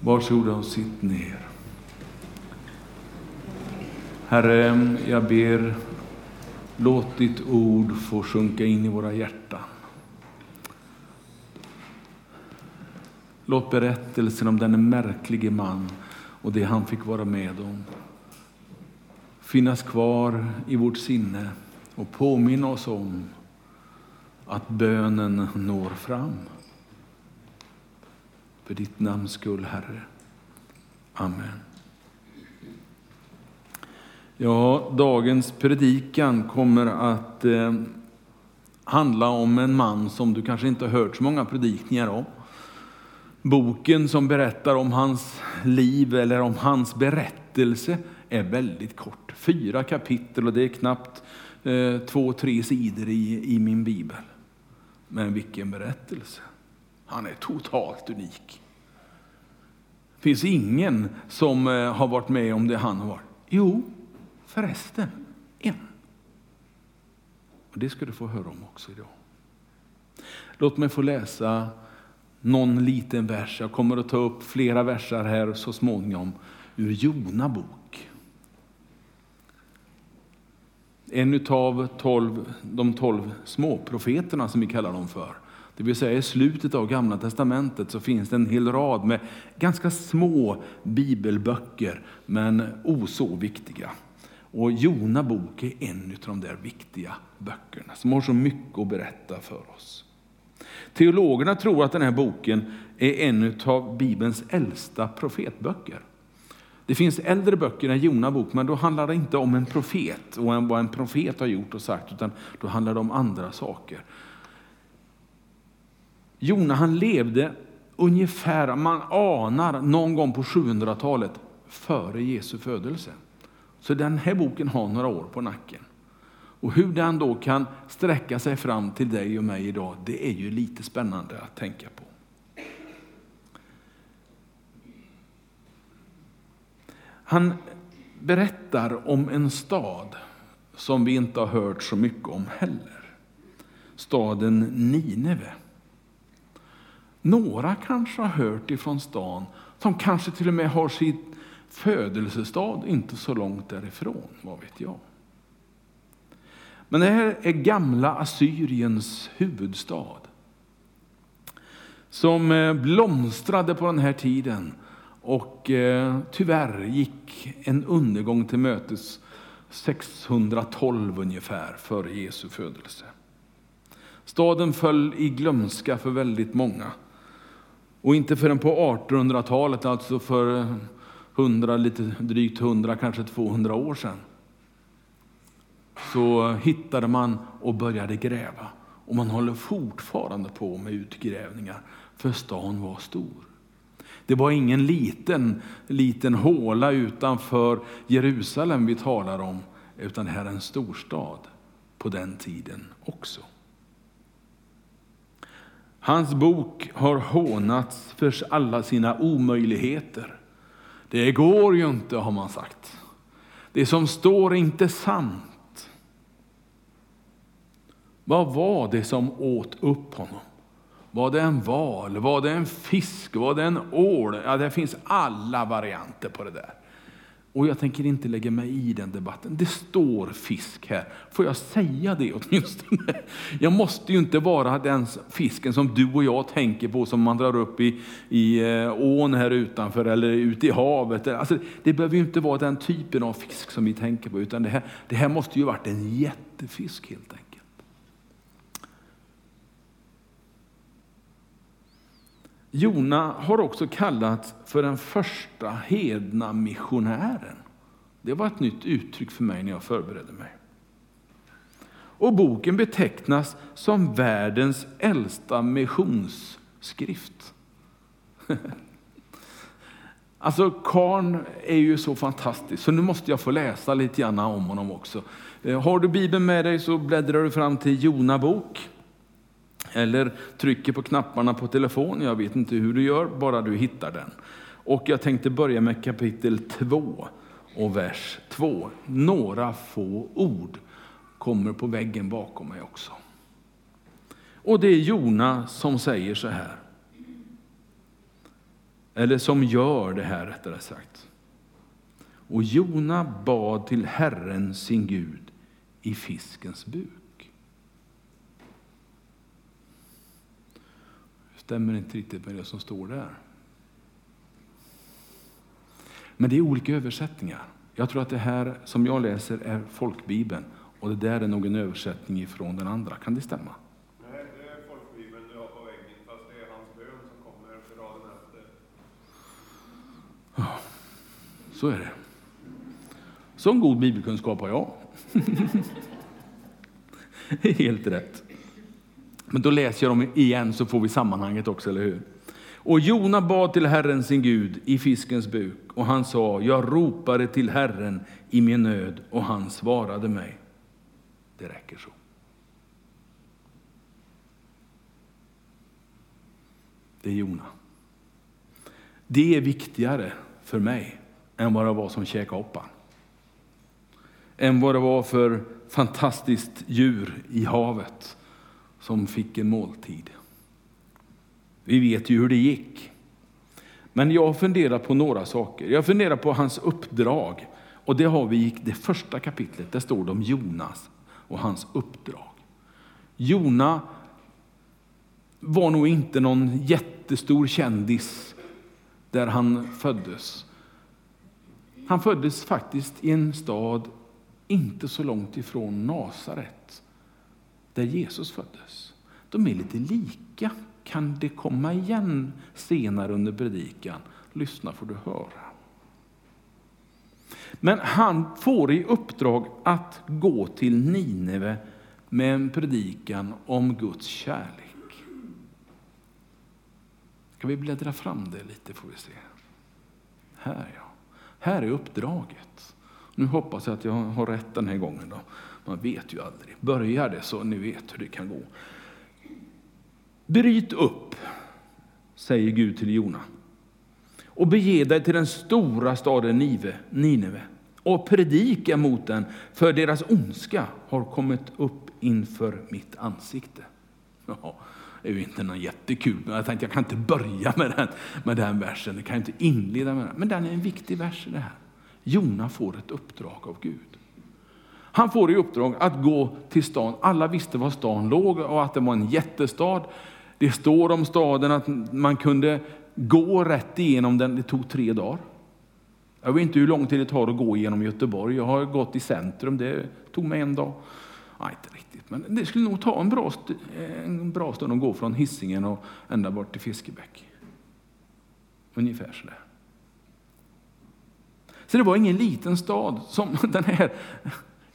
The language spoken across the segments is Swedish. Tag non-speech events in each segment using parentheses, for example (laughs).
Varsågoda och sitt ner. Herre, jag ber, låt ditt ord få sjunka in i våra hjärtan. Låt berättelsen om denne märklige man och det han fick vara med om finnas kvar i vårt sinne och påminna oss om att bönen når fram. För ditt namns skull, Herre. Amen. Ja, dagens predikan kommer att eh, handla om en man som du kanske inte har hört så många predikningar om. Boken som berättar om hans liv eller om hans berättelse är väldigt kort. Fyra kapitel och det är knappt eh, två, tre sidor i, i min bibel. Men vilken berättelse! Han är totalt unik. Det finns ingen som eh, har varit med om det han har varit. Jo, förresten, en. Och Det ska du få höra om också idag. Låt mig få läsa någon liten vers. Jag kommer att ta upp flera versar här så småningom ur Jona bok. En av tolv, de tolv småprofeterna som vi kallar dem för. Det vill säga i slutet av Gamla Testamentet så finns det en hel rad med ganska små bibelböcker, men o så viktiga. Och Jona bok är en av de där viktiga böckerna som har så mycket att berätta för oss. Teologerna tror att den här boken är en av Bibelns äldsta profetböcker. Det finns äldre böcker än Jona bok, men då handlar det inte om en profet och vad en profet har gjort och sagt, utan då handlar det om andra saker. Jona han levde ungefär, man anar, någon gång på 700-talet före Jesu födelse. Så den här boken har några år på nacken. Och hur den då kan sträcka sig fram till dig och mig idag, det är ju lite spännande att tänka på. Han berättar om en stad som vi inte har hört så mycket om heller. Staden Nineve. Några kanske har hört ifrån stan, som kanske till och med har sitt födelsestad inte så långt därifrån, vad vet jag. Men det här är gamla Assyriens huvudstad. Som eh, blomstrade på den här tiden och eh, tyvärr gick en undergång till mötes 612 ungefär före Jesu födelse. Staden föll i glömska för väldigt många. Och inte förrän på 1800-talet, alltså för 100, lite drygt 100, kanske 200 år sedan, så hittade man och började gräva. Och man håller fortfarande på med utgrävningar, för stan var stor. Det var ingen liten, liten håla utanför Jerusalem vi talar om, utan det här är en storstad på den tiden också. Hans bok har hånats för alla sina omöjligheter. Det går ju inte, har man sagt. Det som står är inte sant. Vad var det som åt upp honom? Var det en val? Var det en fisk? Var det en ål? Ja, det finns alla varianter på det där. Och jag tänker inte lägga mig i den debatten. Det står fisk här. Får jag säga det åtminstone? (laughs) Jag måste ju inte vara den fisken som du och jag tänker på som man drar upp i, i eh, ån här utanför eller ute i havet. Alltså, det behöver ju inte vara den typen av fisk som vi tänker på, utan det här, det här måste ju varit en jättefisk helt enkelt. Jona har också kallats för den första hedna missionären. Det var ett nytt uttryck för mig när jag förberedde mig. Och boken betecknas som världens äldsta missionsskrift. (laughs) Alltså Karn är ju så fantastisk, så nu måste jag få läsa lite grann om honom också. Eh, har du Bibeln med dig så bläddrar du fram till Jona bok. Eller trycker på knapparna på telefonen, jag vet inte hur du gör, bara du hittar den. Och jag tänkte börja med kapitel 2 och vers 2. Några få ord kommer på väggen bakom mig också. Och det är Jona som säger så här. eller som gör det här rättare sagt. Och Jona bad till Herren sin Gud i fiskens buk. Stämmer inte riktigt med det som står där. Men det är olika översättningar. Jag tror att det här som jag läser är folkbibeln och det där är nog en översättning ifrån den andra. Kan det stämma? Nej, det är folkbibeln du har på väggen, fast det är hans bön som kommer efter raden efter. Så är det. Sån god bibelkunskap har jag. (laughs) Helt rätt. Men då läser jag dem igen så får vi sammanhanget också, eller hur? Och Jona bad till Herren sin Gud i fiskens buk och han sa, jag ropade till Herren i min nöd och han svarade mig. Det räcker så. Det är Jona. Det är viktigare för mig än vad det var som käkade hoppan. Än vad det var för fantastiskt djur i havet som fick en måltid. Vi vet ju hur det gick. Men jag funderar på några saker. Jag funderar på hans uppdrag. Och det har vi i det första kapitlet. Där står det om Jonas och hans uppdrag. Jona var nog inte någon jättestor kändis där han föddes. Han föddes faktiskt i en stad inte så långt ifrån Nasaret, där Jesus föddes. De är lite lika. Kan det komma igen senare under predikan? Lyssna får du höra. Men han får i uppdrag att gå till Nineve med en predikan om Guds kärlek. Ska vi bläddra fram det lite får vi se. Här ja. Här är uppdraget. Nu hoppas jag att jag har rätt den här gången. Då. Man vet ju aldrig. Börjar det så ni vet hur det kan gå. Bryt upp, säger Gud till Jona och bege dig till den stora staden Nineve och predika mot den, för deras ondska har kommit upp inför mitt ansikte. Ja, det är ju inte någon jättekul, men jag tänkte jag kan inte börja med den, med den versen, jag kan inte inleda med den. Men den är en viktig vers i det här. Jona får ett uppdrag av Gud. Han får i uppdrag att gå till stan. Alla visste var stan låg och att det var en jättestad. Det står om staden att man kunde gå rätt igenom den. Det tog tre dagar. Jag vet inte hur lång tid det tar att gå genom Göteborg. Jag har gått i centrum. Det tog mig en dag. Nej, inte riktigt. Men det skulle nog ta en bra, en bra stund att gå från Hisingen och ända bort till Fiskebäck. Ungefär sådär. Så det var ingen liten stad som (laughs) den här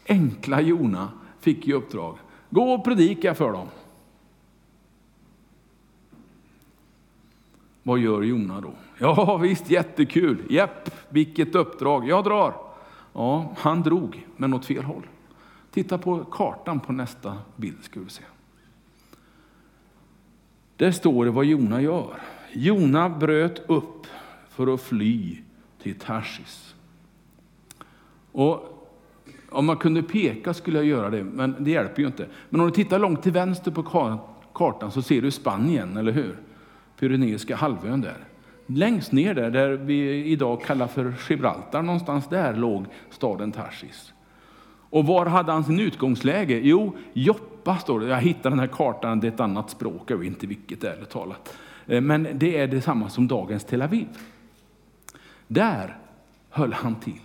enkla Jona fick i uppdrag. Gå och predika för dem. Vad gör Jona då? Ja visst, jättekul. Japp, vilket uppdrag. Jag drar. Ja, han drog, men åt fel håll. Titta på kartan på nästa bild ska vi se. Där står det vad Jona gör. Jona bröt upp för att fly till Tarsis. Och om man kunde peka skulle jag göra det, men det hjälper ju inte. Men om du tittar långt till vänster på kartan så ser du Spanien, eller hur? Pyreneiska halvön där. Längst ner där, där vi idag kallar för Gibraltar, någonstans där låg staden Tarsis. Och var hade han sin utgångsläge? Jo, Joppa står det. Jag hittade den här kartan, det är ett annat språk, jag vet inte vilket ärligt talat. Eh, men det är detsamma som dagens Tel Aviv. Där höll han till.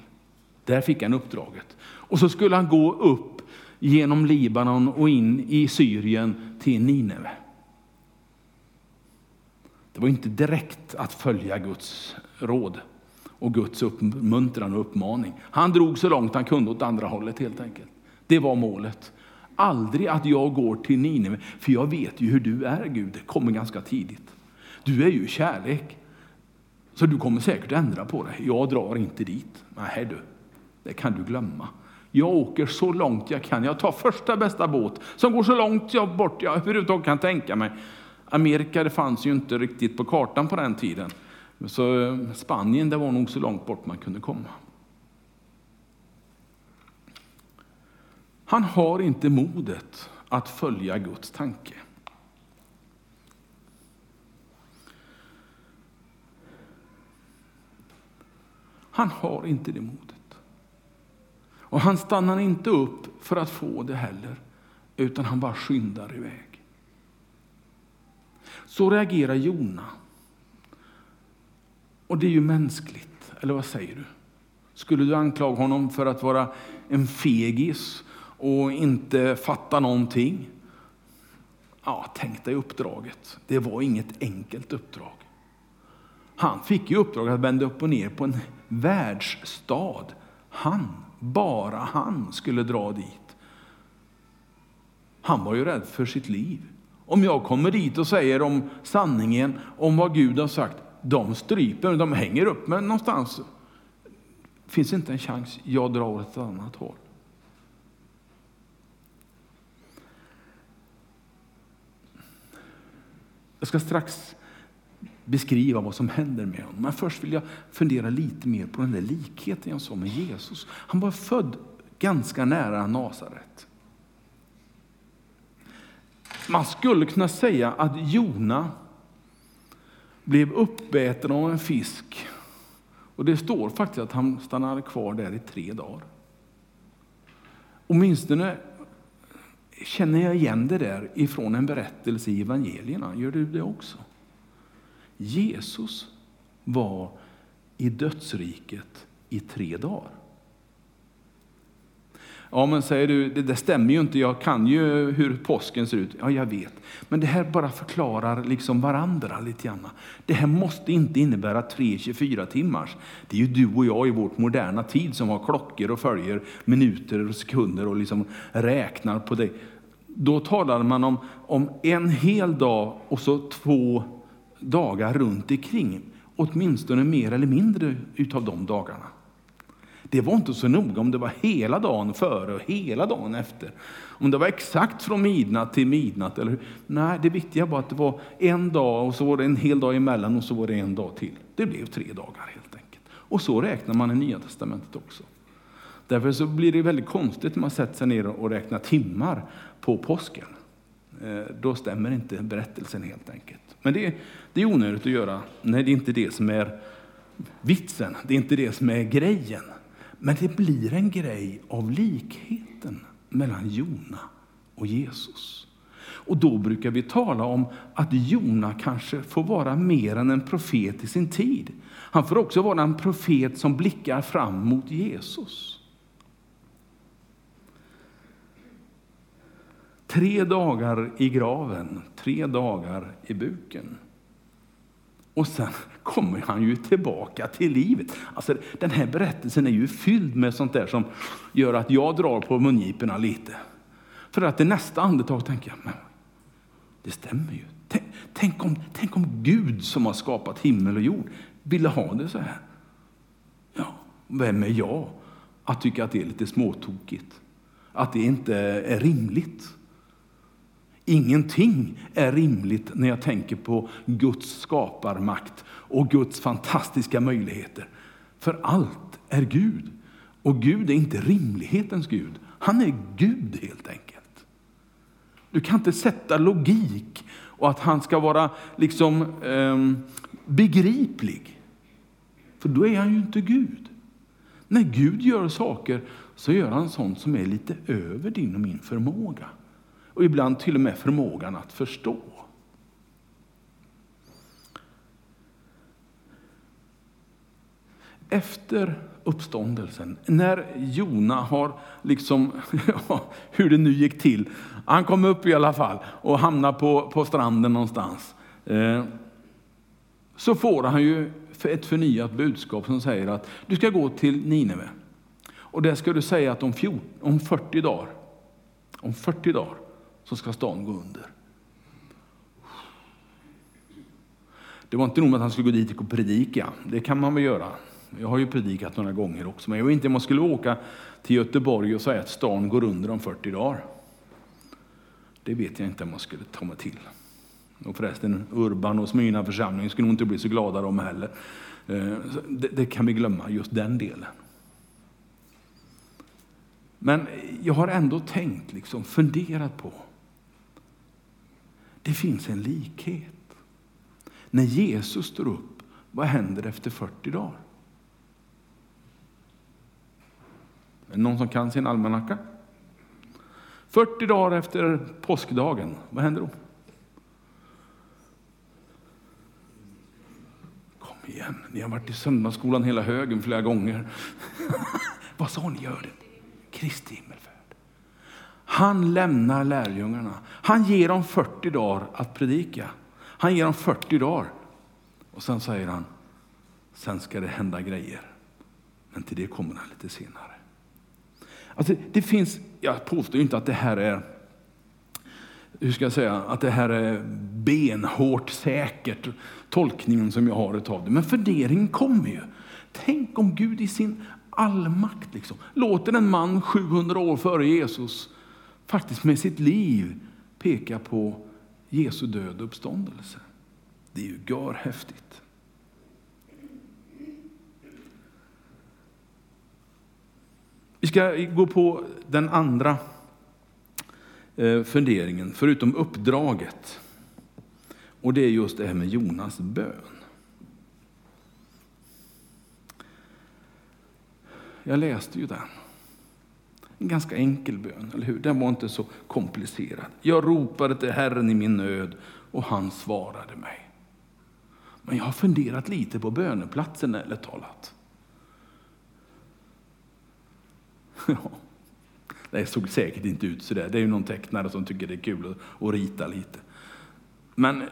Där fick han uppdraget. Och så skulle han gå upp genom Libanon och in i Syrien till Nineve. Det var inte direkt att följa Guds råd och Guds uppmuntran och uppmaning. Han drog så långt han kunde åt andra hållet helt enkelt. Det var målet. Aldrig att jag går till Nineve, för jag vet ju hur du är Gud. Det kommer ganska tidigt. Du är ju kärlek. Så du kommer säkert ändra på dig. Jag drar inte dit. Nej du, det kan du glömma. Jag åker så långt jag kan. Jag tar första bästa båt som går så långt jag bort jag överhuvudtaget kan tänka mig. Amerika det fanns ju inte riktigt på kartan på den tiden. Så eh, Spanien det var nog så långt bort man kunde komma. Han har inte modet att följa Guds tanke. Han har inte det modet. Och han stannar inte upp för att få det heller, utan han bara skyndar iväg. Så reagerar Jona. Och det är ju mänskligt, eller vad säger du? Skulle du anklaga honom för att vara en fegis och inte fatta någonting? Ja, tänk dig uppdraget. Det var inget enkelt uppdrag. Han fick ju uppdrag att vända upp och ner på en världsstad. Han, bara han, skulle dra dit. Han var ju rädd för sitt liv. Om jag kommer dit och säger om sanningen, om vad Gud har sagt, de stryper, de hänger upp mig någonstans. Finns inte en chans, jag drar åt ett annat håll. Jag ska strax beskriva vad som händer med honom. Men först vill jag fundera lite mer på den där likheten jag sa med Jesus. Han var född ganska nära Nasaret. Man skulle kunna säga att Jona blev uppäten av en fisk. Och det står faktiskt att han stannade kvar där i tre dagar. Åtminstone känner jag igen det där ifrån en berättelse i evangelierna. Gör du det också? Jesus var i dödsriket i tre dagar. Ja, men säger du, det, det stämmer ju inte, jag kan ju hur påsken ser ut. Ja, jag vet. Men det här bara förklarar liksom varandra lite grann. Det här måste inte innebära 3-24 timmars. Det är ju du och jag i vårt moderna tid som har klockor och följer minuter och sekunder och liksom räknar på det. Då talar man om, om en hel dag och så två dagar runt omkring. Åtminstone mer eller mindre utav de dagarna. Det var inte så noga om det var hela dagen före och hela dagen efter. Om det var exakt från midnatt till midnatt. Eller, nej, det viktiga var att det var en dag och så var det en hel dag emellan och så var det en dag till. Det blev tre dagar helt enkelt. Och så räknar man i Nya Testamentet också. Därför så blir det väldigt konstigt när man sätter sig ner och räknar timmar på påsken. Eh, då stämmer inte berättelsen helt enkelt. Men det, det är onödigt att göra när det inte är det som är vitsen, det är inte det som är grejen. Men det blir en grej av likheten mellan Jona och Jesus. Och då brukar vi tala om att Jona kanske får vara mer än en profet i sin tid. Han får också vara en profet som blickar fram mot Jesus. Tre dagar i graven, tre dagar i buken. Och sen kommer han ju tillbaka till livet. Alltså, den här berättelsen är ju fylld med sånt där som gör att jag drar på mungiporna lite. För att i nästa andetag tänker jag, men det stämmer ju. Tänk, tänk, om, tänk om Gud som har skapat himmel och jord ville ha det så här. Ja, vem är jag att tycka att det är lite småtokigt? Att det inte är rimligt? Ingenting är rimligt när jag tänker på Guds skaparmakt och Guds fantastiska möjligheter. För allt är Gud. Och Gud är inte rimlighetens Gud. Han är Gud helt enkelt. Du kan inte sätta logik och att han ska vara liksom eh, begriplig. För då är han ju inte Gud. När Gud gör saker så gör han sånt som är lite över din och min förmåga och ibland till och med förmågan att förstå. Efter uppståndelsen, när Jona har, liksom, (laughs) hur det nu gick till, han kom upp i alla fall och hamnade på, på stranden någonstans. Eh, så får han ju ett förnyat budskap som säger att du ska gå till Nineve. Och där ska du säga att om, 14, om 40 dagar, om 40 dagar så ska stan gå under. Det var inte nog med att han skulle gå dit och predika. Det kan man väl göra. Jag har ju predikat några gånger också. Men jag vet inte om man skulle åka till Göteborg och säga att stan går under om 40 dagar. Det vet jag inte om man skulle ta mig till. Och förresten, Urban och Smyrna församling skulle nog inte bli så glada de heller. Eh, det, det kan vi glömma, just den delen. Men jag har ändå tänkt, liksom, funderat på det finns en likhet. När Jesus står upp, vad händer efter 40 dagar? Är det någon som kan sin almanacka? 40 dagar efter påskdagen, vad händer då? Kom igen, ni har varit i söndagsskolan hela högen flera gånger. (laughs) vad sa ni gör det? Kristi himmelfärd. Han lämnar lärjungarna. Han ger dem 40 dagar att predika. Han ger dem 40 dagar. Och sen säger han, sen ska det hända grejer. Men till det kommer han lite senare. Alltså, det finns, jag påstår inte att det här är hur ska jag säga, att det här är benhårt säkert, tolkningen som jag har utav det. Men funderingen kommer ju. Tänk om Gud i sin allmakt liksom, låter en man 700 år före Jesus faktiskt med sitt liv peka på Jesu död och uppståndelse. Det är ju görhäftigt. Vi ska gå på den andra eh, funderingen, förutom uppdraget. Och det är just det här med Jonas bön. Jag läste ju den. En ganska enkel bön, eller hur? Den var inte så komplicerad. Jag ropade till Herren i min nöd och han svarade mig. Men jag har funderat lite på böneplatsen, eller talat. Ja, det såg säkert inte ut så där. Det är ju någon tecknare som tycker det är kul att rita lite. Men,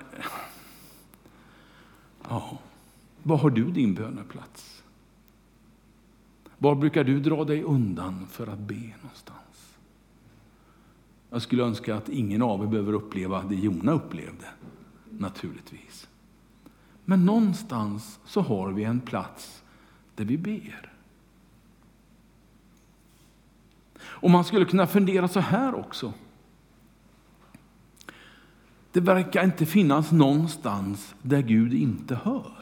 ja, var har du din böneplats? Var brukar du dra dig undan för att be någonstans? Jag skulle önska att ingen av er behöver uppleva det Jona upplevde, naturligtvis. Men någonstans så har vi en plats där vi ber. Och man skulle kunna fundera så här också. Det verkar inte finnas någonstans där Gud inte hör.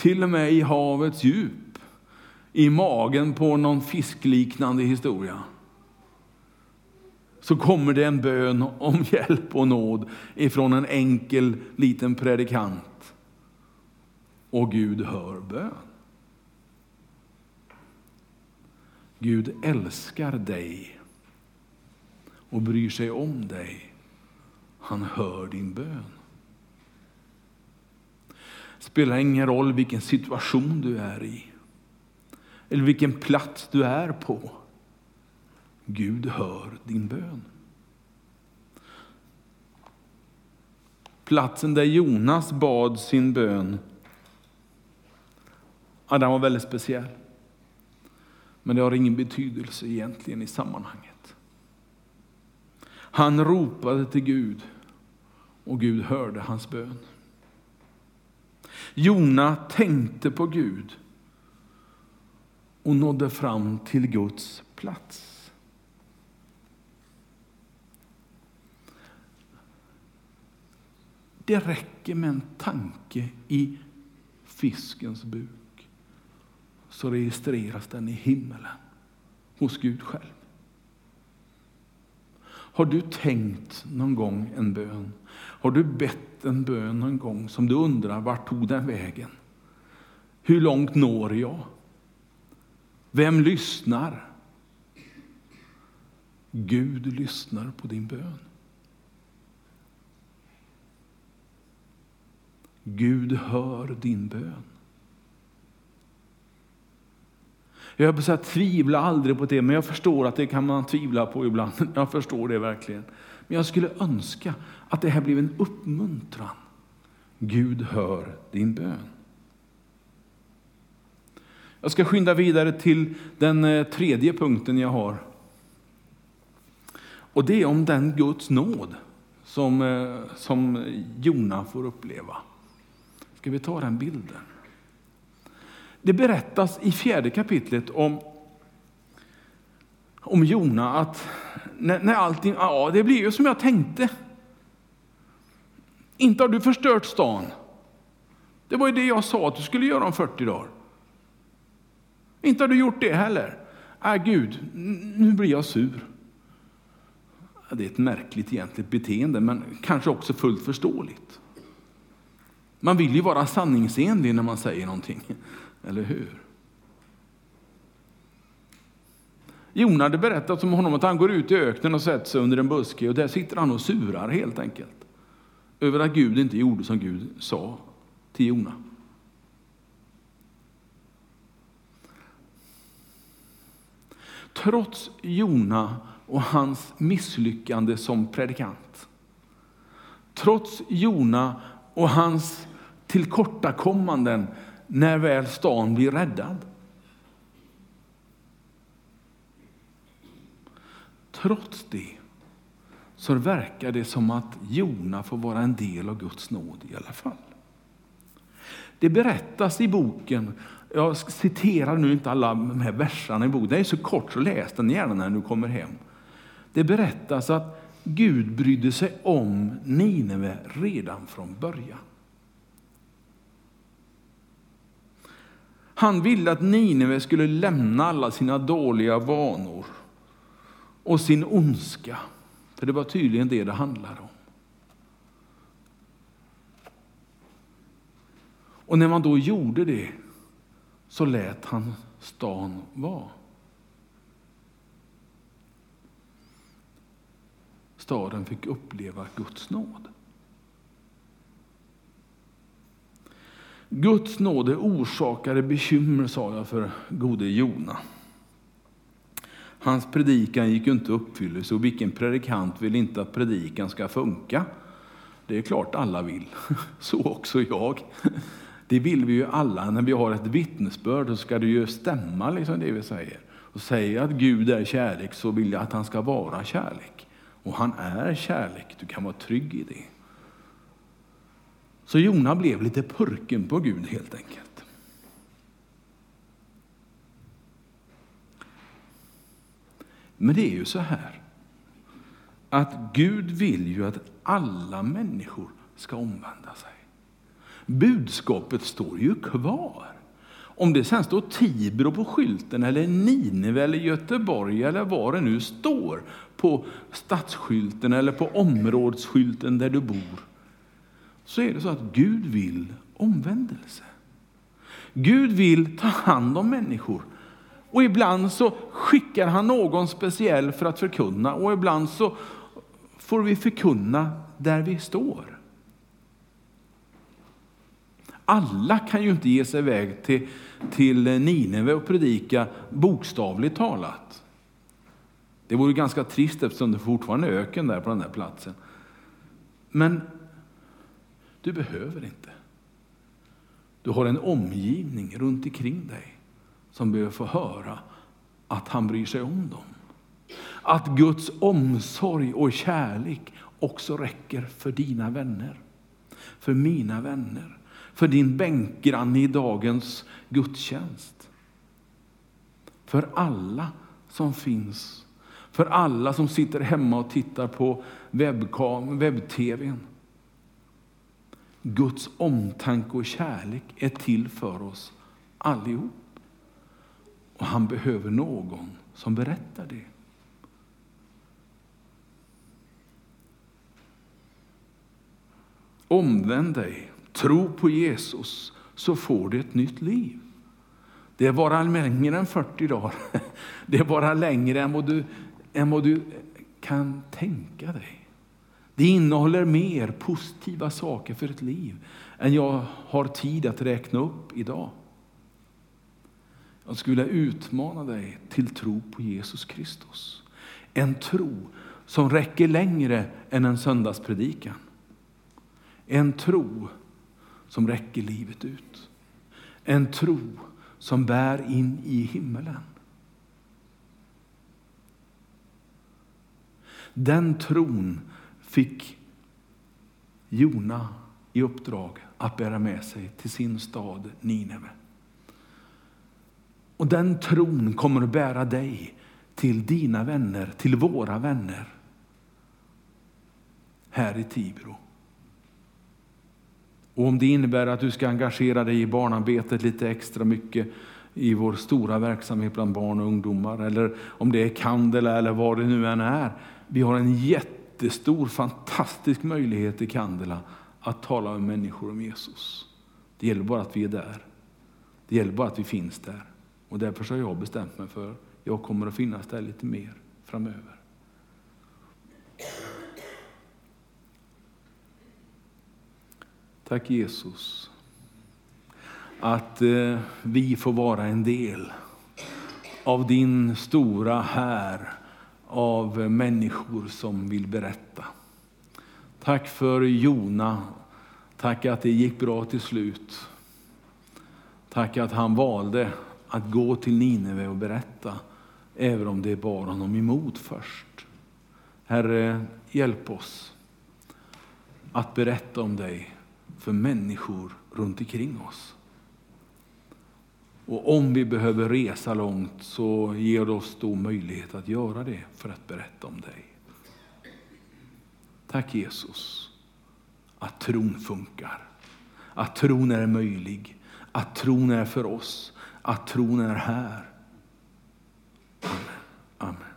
Till och med i havets djup, i magen på någon fiskliknande historia, så kommer det en bön om (laughs) hjälp och nåd ifrån en enkel liten predikant. Och Gud hör bön. Gud älskar dig och bryr sig om dig. Han hör din bön spelar ingen roll vilken situation du är i eller vilken plats du är på. Gud hör din bön. Platsen där Jonas bad sin bön, ja, den var väldigt speciell. Men det har ingen betydelse egentligen i sammanhanget. Han ropade till Gud och Gud hörde hans bön. Jona tänkte på Gud och nådde fram till Guds plats. Det räcker med en tanke i fiskens buk så registreras den i himmelen hos Gud själv. Har du tänkt någon gång en bön? Har du bett en bön någon gång som du undrar vart tog den vägen? Hur långt når jag? Vem lyssnar? Gud lyssnar på din bön. Gud hör din bön. Jag vill säga, tvivla aldrig på det, men jag förstår att det kan man tvivla på ibland. (laughs) Jag förstår det verkligen. Men jag skulle önska att det här blev en uppmuntran. Gud hör din bön. Jag ska skynda vidare till den eh, tredje punkten jag har. Och det är om den Guds nåd som, eh, som Jona får uppleva. Ska vi ta den bilden? Det berättas i fjärde kapitlet om, om Jona att när, när allting, ja det blir ju som jag tänkte. Inte har du förstört stan. Det var ju det jag sa att du skulle göra om 40 dagar. Inte har du gjort det heller. Äh, Gud, nu blir jag sur. Det är ett märkligt egentligt beteende, men kanske också fullt förståeligt. Man vill ju vara sanningsenlig när man säger någonting, eller hur? Jona hade berättat om honom att han går ut i öknen och sätter sig under en buske och där sitter han och surar helt enkelt. Över att Gud inte gjorde som Gud sa till Jona. Trots Jona och hans misslyckande som predikant. Trots Jona och hans tillkortakommanden när väl stan blir räddad. Trots det så verkar det som att Jona får vara en del av Guds nåd i alla fall. Det berättas i boken, jag citerar nu inte alla de här verserna i boken, det är så kort så läs den gärna när du kommer hem. Det berättas att Gud brydde sig om Nineve redan från början. Han ville att Nineve skulle lämna alla sina dåliga vanor och sin ondska. För det var tydligen det det handlade om. Och när man då gjorde det så lät han stan vara. Staden fick uppleva Guds nåd. Guds nåde orsakade bekymmer, sa jag för gode Jona. Hans predikan gick inte i uppfyllelse och vilken predikant vill inte att predikan ska funka? Det är klart alla vill, (laughs) så också jag. Det vill vi ju alla. När vi har ett vittnesbörd så ska det ju stämma liksom det vi säger. Och säger att Gud är kärlek så vill jag att han ska vara kärlek. Och han är kärlek, du kan vara trygg i det. Så Jona blev lite purken på Gud helt enkelt. Men det är ju så här att Gud vill ju att alla människor ska omvända sig. Budskapet står ju kvar. Om det sen står Tibro på skylten, eller Nineve, eller Göteborg eller var det nu står på stadsskylten eller på områdsskylten där du bor, så är det så att Gud vill omvändelse. Gud vill ta hand om människor. Och ibland så skickar han någon speciell för att förkunna och ibland så får vi förkunna där vi står. Alla kan ju inte ge sig iväg till, till Nineve och predika bokstavligt talat. Det vore ganska trist eftersom det fortfarande är öken där på den där platsen. Men du behöver inte. Du har en omgivning runt omkring dig som behöver få höra att han bryr sig om dem. Att Guds omsorg och kärlek också räcker för dina vänner, för mina vänner, för din bänkgranne i dagens gudstjänst. För alla som finns, för alla som sitter hemma och tittar på webb-tvn. Guds omtanke och kärlek är till för oss allihop. Och han behöver någon som berättar det. Omvänd dig, tro på Jesus, så får du ett nytt liv. Det är bara längre än 40 dagar. (laughs) Det är bara längre än vad du, än vad du kan tänka dig. Det innehåller mer positiva saker för ett liv än jag har tid att räkna upp idag. Jag skulle vilja utmana dig till tro på Jesus Kristus. En tro som räcker längre än en söndagspredikan. En tro som räcker livet ut. En tro som bär in i himmelen. Den tron fick Jona i uppdrag att bära med sig till sin stad Nineve. Och den tron kommer att bära dig till dina vänner, till våra vänner här i Tibro. Och om det innebär att du ska engagera dig i barnarbetet lite extra mycket i vår stora verksamhet bland barn och ungdomar, eller om det är Candela eller vad det nu än är. Vi har en jättestor, fantastisk möjlighet i Candela att tala med människor om Jesus. Det gäller bara att vi är där. Det gäller bara att vi finns där. Och därför har jag bestämt mig för, jag kommer att finnas där lite mer framöver. Tack Jesus att eh, vi får vara en del av din stora här av människor som vill berätta. Tack för Jona. Tack att det gick bra till slut. Tack att han valde att gå till Nineve och berätta, även om det bar honom emot först. Herre, hjälp oss att berätta om dig för människor runt omkring oss. Och om vi behöver resa långt så ger du oss då möjlighet att göra det för att berätta om dig. Tack Jesus att tron funkar, att tron är möjlig, att tron är för oss, att tron är här. Amen. Amen.